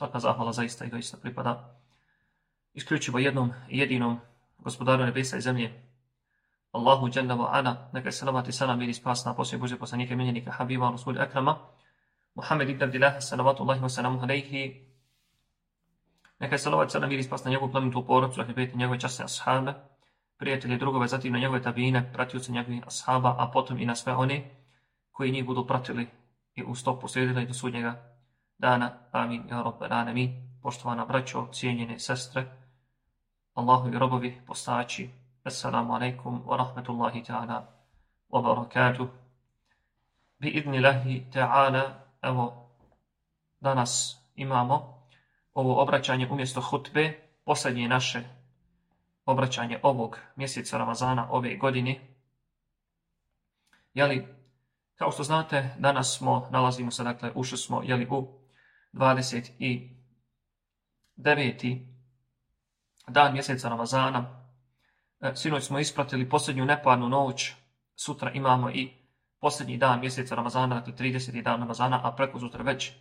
Svaka zahvala zaista i doista pripada isključivo jednom i jedinom gospodaru nebesa i zemlje. Allahu Jalla wa Ala, neka je salavat i salam vidi spas na poslije Bože poslanike miljenika Habiba Rasul Akrama, Muhammed ibn Abdillah, salavatullahi wa salamu alaihi, neka je salavat i salam spas na njegovu plemenitu porodcu, dakle prijatelje njegove časne ashabe, prijatelje drugove, zatim na njegove tabine, se njegovih ashaba, a potom i na sve one koji njih budu pratili i u stopu i do sudnjega dana. Amin, ja robbal alamin. Poštovana braćo, cijenjene sestre, Allahu i robovi, postači, Assalamu alaikum wa rahmatullahi ta'ala wa barakatuh. Bi lahi ta'ala, evo, danas imamo ovo obraćanje umjesto hutbe, posljednje naše obraćanje ovog mjeseca Ramazana ove godine. Jeli, kao što znate, danas smo, nalazimo se, dakle, ušli smo, jeli, u 29. dan mjeseca Ramazana. E, sinoć smo ispratili posljednju neparnu noć, sutra imamo i posljednji dan mjeseca Ramazana, dakle 30. dan Ramazana, a preko sutra već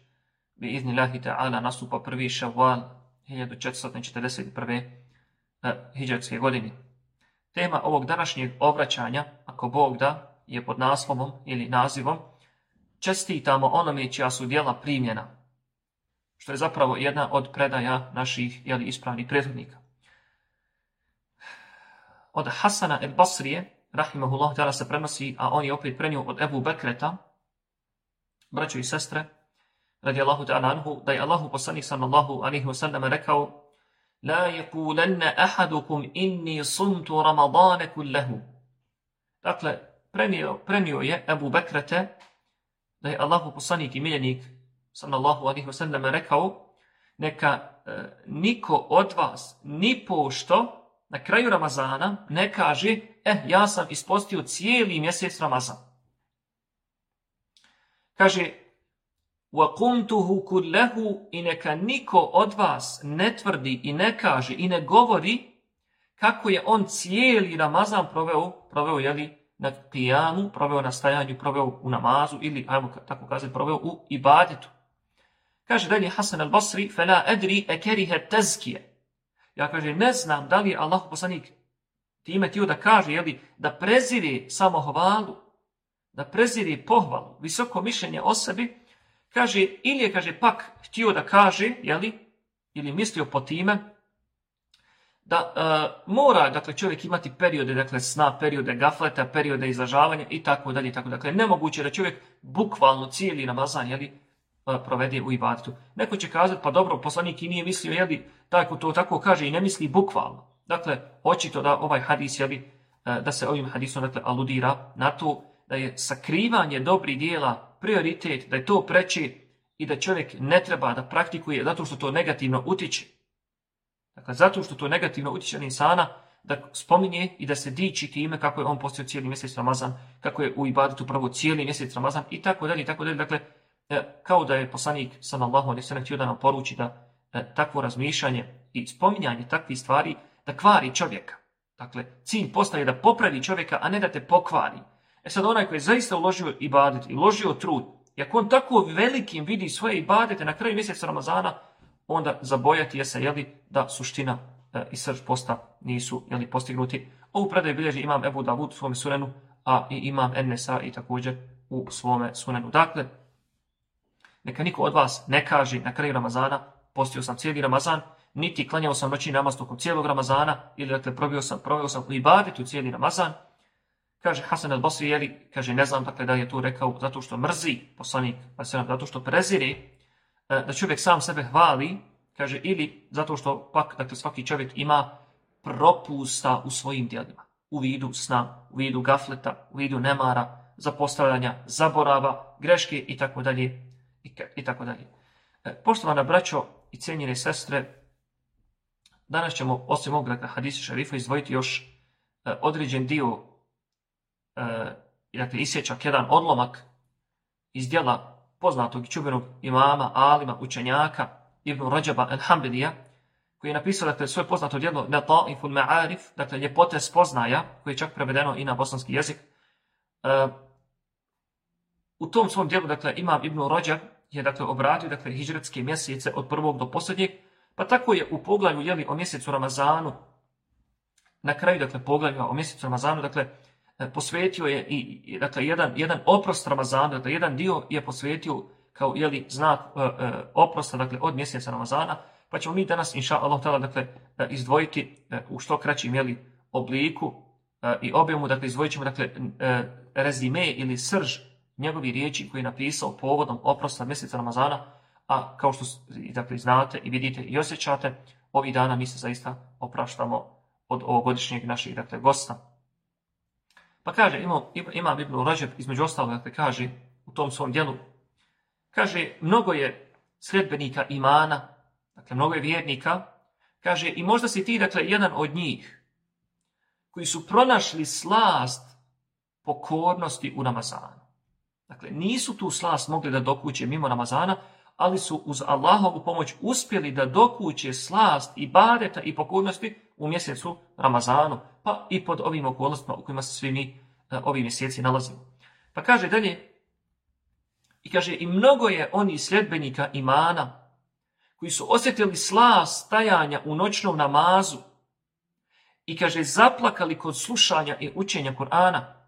bi izni lahi ta'ala nastupa prvi šavval 1441. hijđarske godine. Tema ovog današnjeg obraćanja, ako Bog da, je pod naslovom ili nazivom Čestitamo onome čija su dijela primljena, što je zapravo jedna od predaja naših jeli, ispravnih prethodnika. Od Hasana el Basrije, rahimahullah, tada se prenosi, a on je opet prenio od Ebu Bekreta, braćo i sestre, radi Allahu ta'ala anhu, da je Allahu poslanih, sallallahu alihi sallam rekao La yekulanna ahadukum inni suntu ramadane kullahu. Dakle, prenio, prenio je Ebu Bekrete da je Allahu poslanik i miljenik sallallahu alaihi sallam, rekao neka e, niko od vas ni pošto na kraju Ramazana ne kaže eh ja sam ispostio cijeli mjesec Ramazan. Kaže وَقُمْتُهُ كُلَّهُ I neka niko od vas ne tvrdi i ne kaže i ne govori kako je on cijeli Ramazan proveo, proveo li na pijamu, proveo na stajanju, proveo u namazu ili, ajmo tako kazati, proveo u ibadetu. Kaže dalje Hasan al-Basri, fela edri Ja kaže, ne znam da li je Allah poslanik time tio da kaže, jeli, da preziri samohvalu, da preziri pohvalu, visoko mišljenje o sebi, kaže, ili je, kaže, pak htio da kaže, jeli, ili mislio po time, da e, mora dakle čovjek imati periode dakle sna, periode gafleta, periode izražavanja i tako dalje i tako dakle nemoguće da čovjek bukvalno cijeli namazan je E, provede u ibadetu. Neko će kazati, pa dobro, poslanik i nije mislio, jeli, tako to tako kaže i ne misli bukvalno. Dakle, očito da ovaj hadis, e, da se ovim hadisom dakle, aludira na to da je sakrivanje dobrih dijela prioritet, da je to preći i da čovjek ne treba da praktikuje zato što to negativno utiče. Dakle, zato što to negativno utiče na insana, da spominje i da se diči time kako je on postao cijeli mjesec Ramazan, kako je u Ibadetu prvo cijeli mjesec Ramazan i tako dalje, i tako dalje. Dakle, E, kao da je poslanik sallallahu alejhi ve htio da nam poruči da e, takvo razmišljanje i spominjanje takvih stvari da kvari čovjeka. Dakle, cilj postaje da popravi čovjeka, a ne da te pokvari. E sad onaj koji je zaista uložio ibadet i uložio trud, i ako on tako velikim vidi svoje ibadete na kraju mjeseca Ramazana, onda zabojati je se jeli, da suština e, i srž posta nisu jeli, postignuti. Ovu predaju bilježi imam Ebu Davud u svome sunenu, a i imam Enesa i također u svome sunenu. Dakle, neka niko od vas ne kaže na kraju Ramazana, postio sam cijeli Ramazan, niti klanjao sam noći namaz tokom cijelog Ramazana, ili dakle probio sam, proveo sam u cijeli Ramazan, Kaže Hasan al-Basri, jeli, kaže, ne znam dakle da je to rekao zato što mrzi poslanik, zato što preziri, e, da čovjek sam sebe hvali, kaže, ili zato što pak, dakle, svaki čovjek ima propusta u svojim djelima, u vidu sna, u vidu gafleta, u vidu nemara, zapostavljanja, zaborava, greške i tako dalje, i tako dalje. E, poštovana braćo i cijenjene sestre, danas ćemo osim ovog dakle, hadisa šarifa izdvojiti još e, određen dio e, dakle, isječak, jedan odlomak iz djela poznatog i čubenog imama, alima, učenjaka Ibn al-Hambidija koji je napisao dakle, svoje poznato djelo ta'ifun Ma'arif, dakle ljepote spoznaja, koje je čak prevedeno i na bosanski jezik, u tom svom dijelu, dakle, Imam Ibn Rođa je, dakle, obradio, dakle, hijđretske mjesece od prvog do posljednjeg, pa tako je u poglavlju, jeli, o mjesecu Ramazanu, na kraju, dakle, poglavlja o mjesecu Ramazanu, dakle, e, posvetio je i, dakle, jedan, jedan oprost Ramazanu, dakle, jedan dio je posvetio kao, jeli, znak e, e, oprosta, dakle, od mjeseca Ramazana, pa ćemo mi danas, inša Allah, dakle, izdvojiti u što kraćim, jeli, obliku i objemu, dakle, izdvojit ćemo, dakle, rezime ili srž njegovi riječi koje je napisao povodom oprosta mjeseca Ramazana, a kao što da dakle, znate i vidite i osjećate, ovih dana mi se zaista opraštamo od ovogodišnjeg naših dakle, gosta. Pa kaže, ima ima Ibn između ostalog, dakle, kaže u tom svom dijelu, kaže, mnogo je sredbenika imana, dakle, mnogo je vjernika, kaže, i možda si ti, dakle, jedan od njih, koji su pronašli slast pokornosti u Ramazanu. Dakle, nisu tu slast mogli da dokuće mimo Ramazana, ali su uz Allahovu pomoć uspjeli da dokuće slast i badeta i pokudnosti u mjesecu Ramazanu, pa i pod ovim okolnostima u kojima se svi mi e, ovi mjeseci nalazimo. Pa kaže dalje, i kaže, i mnogo je oni sljedbenika imana, koji su osjetili slast stajanja u noćnom namazu, i kaže, zaplakali kod slušanja i učenja Kur'ana,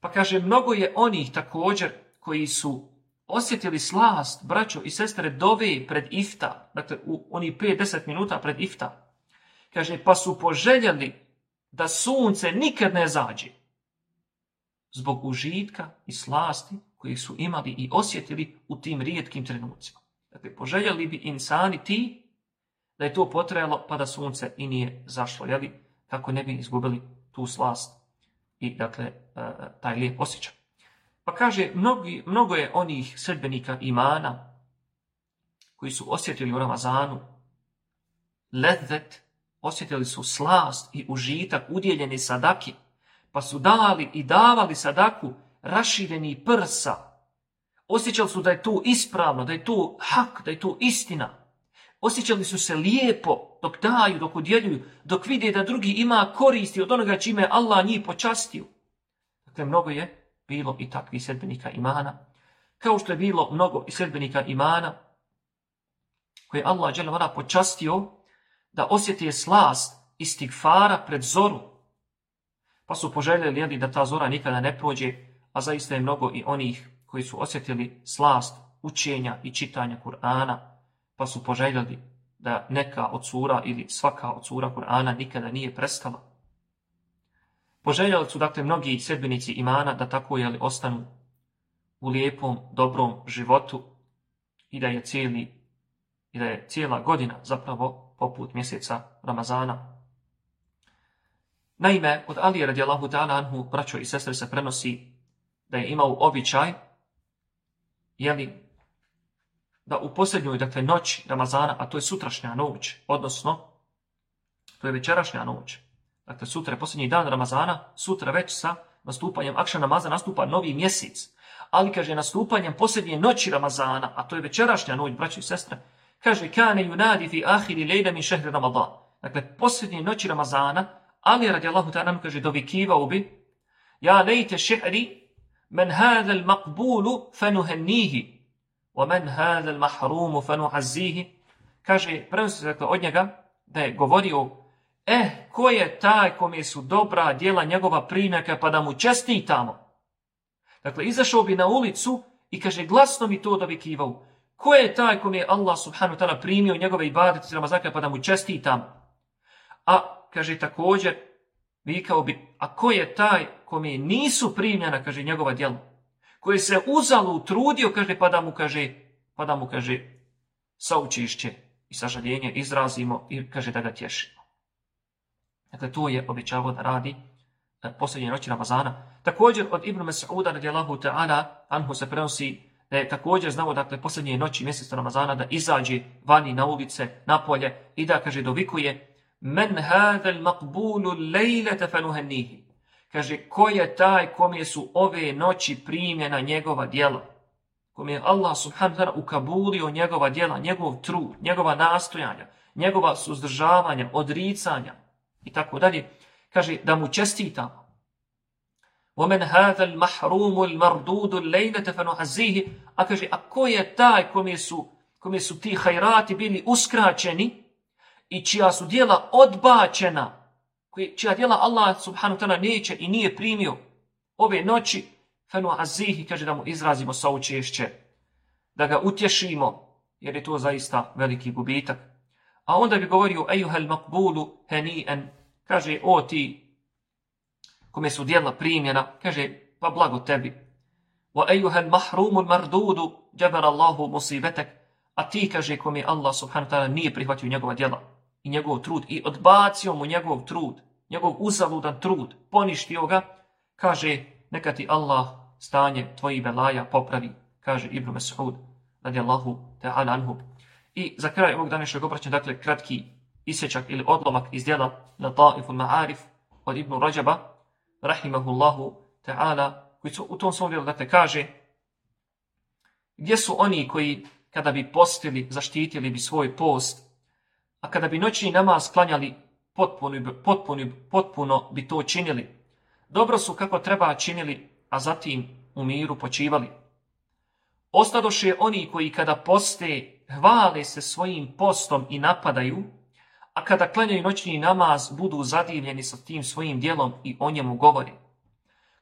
pa kaže, mnogo je onih također koji su osjetili slast, braćo i sestre, dove pred ifta, dakle u oni 5-10 minuta pred ifta. Kaže, pa su poželjeli da sunce nikad ne zađe zbog užitka i slasti koji su imali i osjetili u tim rijetkim trenucima. Dakle, poželjeli bi insani ti da je to potrajalo pa da sunce i nije zašlo, jeli? kako ne bi izgubili tu slast i dakle e, taj lijep osjećaj. Pa kaže, mnogi, mnogo je onih sredbenika imana koji su osjetili u Ramazanu ledvet, osjetili su slast i užitak udjeljene sadaki, pa su dali i davali sadaku rašireni prsa. Osjećali su da je to ispravno, da je to hak, da je to istina. Osjećali su se lijepo dok daju, dok udjeljuju, dok vide da drugi ima koristi od onoga čime Allah njih počastio. Dakle, mnogo je bilo i takvih sredbenika imana. Kao što je bilo mnogo i sredbenika imana koje Allah dželvala počastio da osjeti slast fara pred zoru. Pa su poželjeli jeli, da ta zora nikada ne prođe, a zaista je mnogo i onih koji su osjetili slast učenja i čitanja Kur'ana, pa su poželjeli da neka od sura ili svaka od sura Kur'ana nikada nije prestala. Poželjali su dakle mnogi sedbenici imana da tako jeli ostanu u lijepom, dobrom životu i da je cijeli i da je cijela godina zapravo poput mjeseca Ramazana. Naime, od Ali radijalahu ta'ala anhu, braćo i sestre, se prenosi da je imao običaj, jeli, da u posljednjoj, dakle, noći Ramazana, a to je sutrašnja noć, odnosno, to je večerašnja noć, dakle, sutra je posljednji dan Ramazana, sutra već sa nastupanjem akša namaza nastupa novi mjesec, ali, kaže, nastupanjem posljednje noći Ramazana, a to je večerašnja noć, braći i sestre, kaže, kane junadi fi ahiri lejda min šehr Ramadan. Dakle, posljednje noći Ramazana, ali radi Allahu ta'ala kaže, dovikivao bi, ja lejte šehri, men hadel makbulu fenuhennihi, وَمَنْ هَذَا الْمَحْرُومُ Kaže, prvo se dakle od njega da je govorio Eh, ko je taj kome su dobra djela njegova prinaka pa da mu čestitamo? Dakle, izašao bi na ulicu i kaže glasno mi to dovikivao. Ko je taj kome je Allah wa ta'ala primio njegove ibadete Ramazaka pa da mu čestitamo A, kaže također, vikao bi, a ko je taj kome nisu primljena, kaže njegova djela? koji se uzalu utrudio kaže, pa da mu kaže, pa da mu kaže, saučišće i sažaljenje izrazimo i kaže da ga tješimo. Dakle, to je obećavao da radi e, posljednje noći Ramazana. Također od Ibn Mas'uda radijalahu ta'ala anhu se prenosi da je također znao dakle posljednje noći mjeseca Ramazana da izađe vani na ulice, na polje i da kaže dovikuje men hadel maqbulu lejlete fenuhennihi Kaže, ko je taj kome su ove noći primjena njegova djela? Kome je Allah subhanahu wa ukabulio njegova djela, njegov trud, njegova nastojanja, njegova suzdržavanja, odricanja i tako dalje. Kaže, da mu čestitamo. وَمَنْ هَذَا الْمَحْرُومُ الْمَرْدُودُ A kaže, a ko je taj kome su, su ti hajrati bili uskraćeni i čija su djela odbačena čija djela Allah subhanu ta'ala neće i nije primio ove noći, fenu azihi, kaže da mu izrazimo saučešće, da ga utješimo, jer je to zaista veliki gubitak. A onda bi govorio, ejuhel makbulu heni'en, kaže, o ti, kome su djela primjena, kaže, pa blago tebi. Wa ejuhel mahrumun mardudu, džabar Allahu musibetek, a ti, kaže, kome Allah subhanu ta'ala nije prihvatio njegova djela i njegov trud i odbacio mu njegov trud njegov uzaludan trud, poništio ga, kaže neka ti Allah stanje tvojih belaja popravi, kaže Ibn Mas'ud, radijallahu ta'ala anhu. I za kraj ovog današnjeg obraćanja, dakle, kratki isječak ili odlomak iz djela na Ta'ifu Ma'arif od Ibn Rajaba, rahimahullahu ta'ala, koji su u tom svom djelu, dakle, kaže gdje su oni koji, kada bi postili, zaštitili bi svoj post, a kada bi noćni namaz klanjali potpuno, potpuno bi to činili. Dobro su kako treba činili, a zatim u miru počivali. Ostadoše oni koji kada poste hvale se svojim postom i napadaju, a kada klenjaju noćni namaz budu zadivljeni sa tim svojim dijelom i o njemu govori.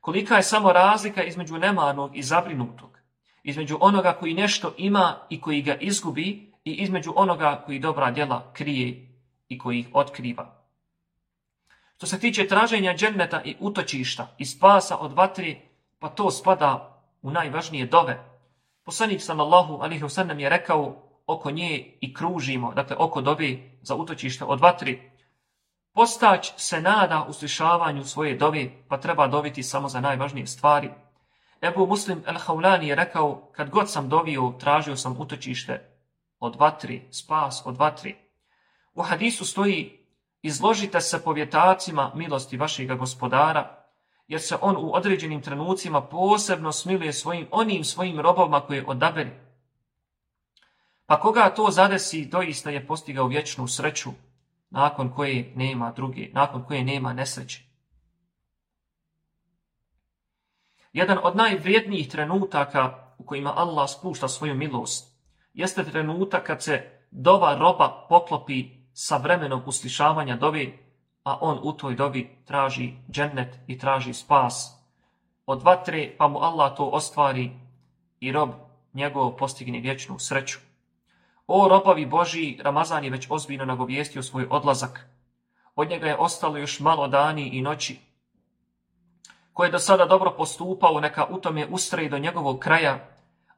Kolika je samo razlika između nemarnog i zabrinutog, između onoga koji nešto ima i koji ga izgubi i između onoga koji dobra djela krije i koji ih otkriva. Što se tiče traženja dženneta i utočišta i spasa od vatri, pa to spada u najvažnije dove. Poslanik sallallahu alihi wasallam je rekao oko nje i kružimo, dakle oko dobi za utočište od vatri. Postać se nada u slišavanju svoje dovi, pa treba dobiti samo za najvažnije stvari. Ebu Muslim el hawlani je rekao, kad god sam dovio, tražio sam utočište od vatri, spas od vatri. U hadisu stoji Izložite se povjetacima milosti vašega gospodara, jer se on u određenim trenucima posebno smiluje svojim, onim svojim robovima koje odaberi. Pa koga to zadesi, doista je postigao vječnu sreću, nakon koje nema druge, nakon koje nema nesreće. Jedan od najvrijednijih trenutaka u kojima Allah spušta svoju milost jeste trenutak kad se dova roba poklopi sa vremenom uslišavanja dovi, a on u toj dobi traži džennet i traži spas. Od vatre pa mu Allah to ostvari i rob njegov postigne vječnu sreću. O robavi Boži, Ramazan je već ozbiljno nagovijestio svoj odlazak. Od njega je ostalo još malo dani i noći. Ko je do sada dobro postupao, neka u tome ustraji do njegovog kraja,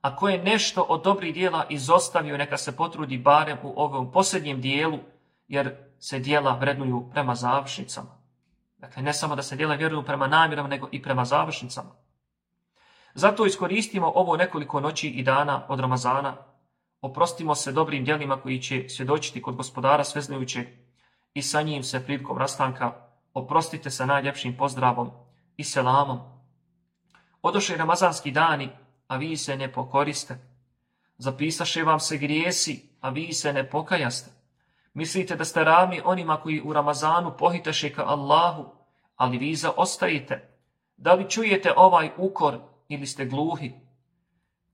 a ko je nešto od dobrih dijela izostavio, neka se potrudi barem u ovom posljednjem dijelu, jer se dijela vrednuju prema završnicama. Dakle, ne samo da se dijela vjeruju prema namjerama, nego i prema završnicama. Zato iskoristimo ovo nekoliko noći i dana od Ramazana, oprostimo se dobrim djelima koji će svjedočiti kod gospodara sveznajućeg i sa njim se prilikom rastanka oprostite sa najljepšim pozdravom i selamom. Odoše Ramazanski dani, a vi se ne pokoriste. Zapisaše vam se grijesi, a vi se ne pokajaste. Mislite da ste rami onima koji u Ramazanu pohitaše ka Allahu, ali vi zaostajete. Da li čujete ovaj ukor ili ste gluhi?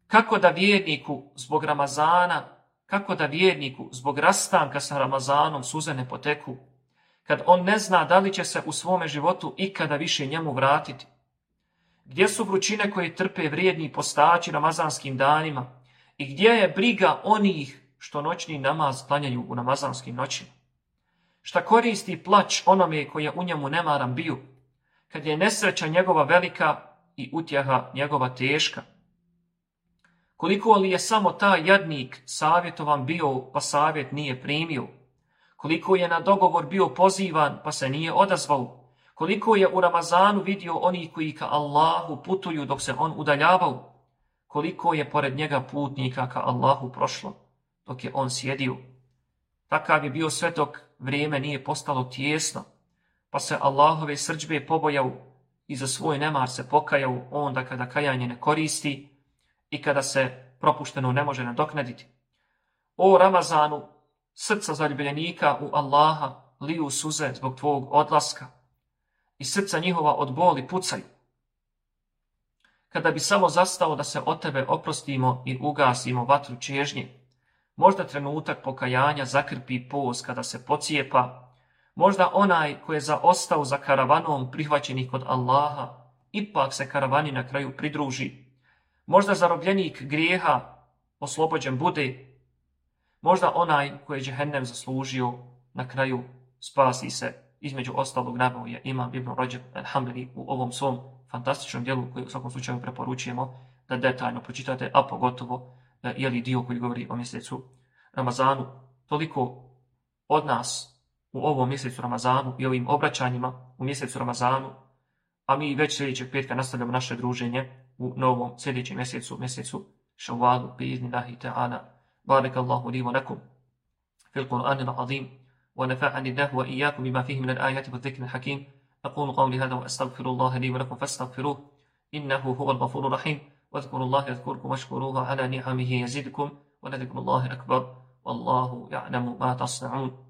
Kako da vjerniku zbog Ramazana, kako da vjerniku zbog rastanka sa Ramazanom suze ne poteku, kad on ne zna da li će se u svome životu ikada više njemu vratiti? Gdje su vrućine koje trpe vrijedni postači ramazanskim danima? I gdje je briga onih što noćni namaz klanjaju u namazanskim noćima? Šta koristi plać onome koji je u njemu nemaran bio, kad je nesreća njegova velika i utjeha njegova teška? Koliko li je samo taj jadnik savjetovan bio, pa savjet nije primio? Koliko je na dogovor bio pozivan, pa se nije odazvao? Koliko je u Ramazanu vidio oni koji ka Allahu putuju dok se on udaljavao? Koliko je pored njega putnika ka Allahu prošlo? dok je on sjedio. Takav je bio sve dok vrijeme nije postalo tjesno, pa se Allahove srđbe pobojao i za svoj nemar se pokajao onda kada kajanje ne koristi i kada se propušteno ne može nadoknaditi. O Ramazanu, srca zaljubljenika u Allaha liju suze zbog tvog odlaska i srca njihova od boli pucaju. Kada bi samo zastao da se od tebe oprostimo i ugasimo vatru čežnje, Možda trenutak pokajanja zakrpi post kada se pocijepa, možda onaj koji je zaostao za karavanom prihvaćenih kod Allaha, ipak se karavani na kraju pridruži. Možda zarobljenik grijeha oslobođen bude, možda onaj koji je džehennem zaslužio na kraju spasi se. Između ostalog nabao je Imam Ibn u ovom svom fantastičnom dijelu koji u svakom slučaju preporučujemo da detaljno pročitate, a pogotovo je li dio koji govori o mjesecu Ramazanu. Toliko od nas u ovom mjesecu Ramazanu i ovim obraćanjima u mjesecu Ramazanu, a mi već sljedećeg petka nastavljamo naše druženje u novom sljedećem mjesecu, mjesecu Šavalu, bi izni Allahi ta'ala. Barak Allahu li wa lakum fil Qur'an azim wa nafa'ani Allah wa iyakum bima fihi min al-ajati wa dhikri al-hakim. أقول قولي هذا وأستغفر الله لي ولكم فاستغفروه إنه هو الغفور الرحيم واذكروا الله يذكركم واشكروه على نعمه يزدكم ولذكر الله أكبر والله يعلم ما تصنعون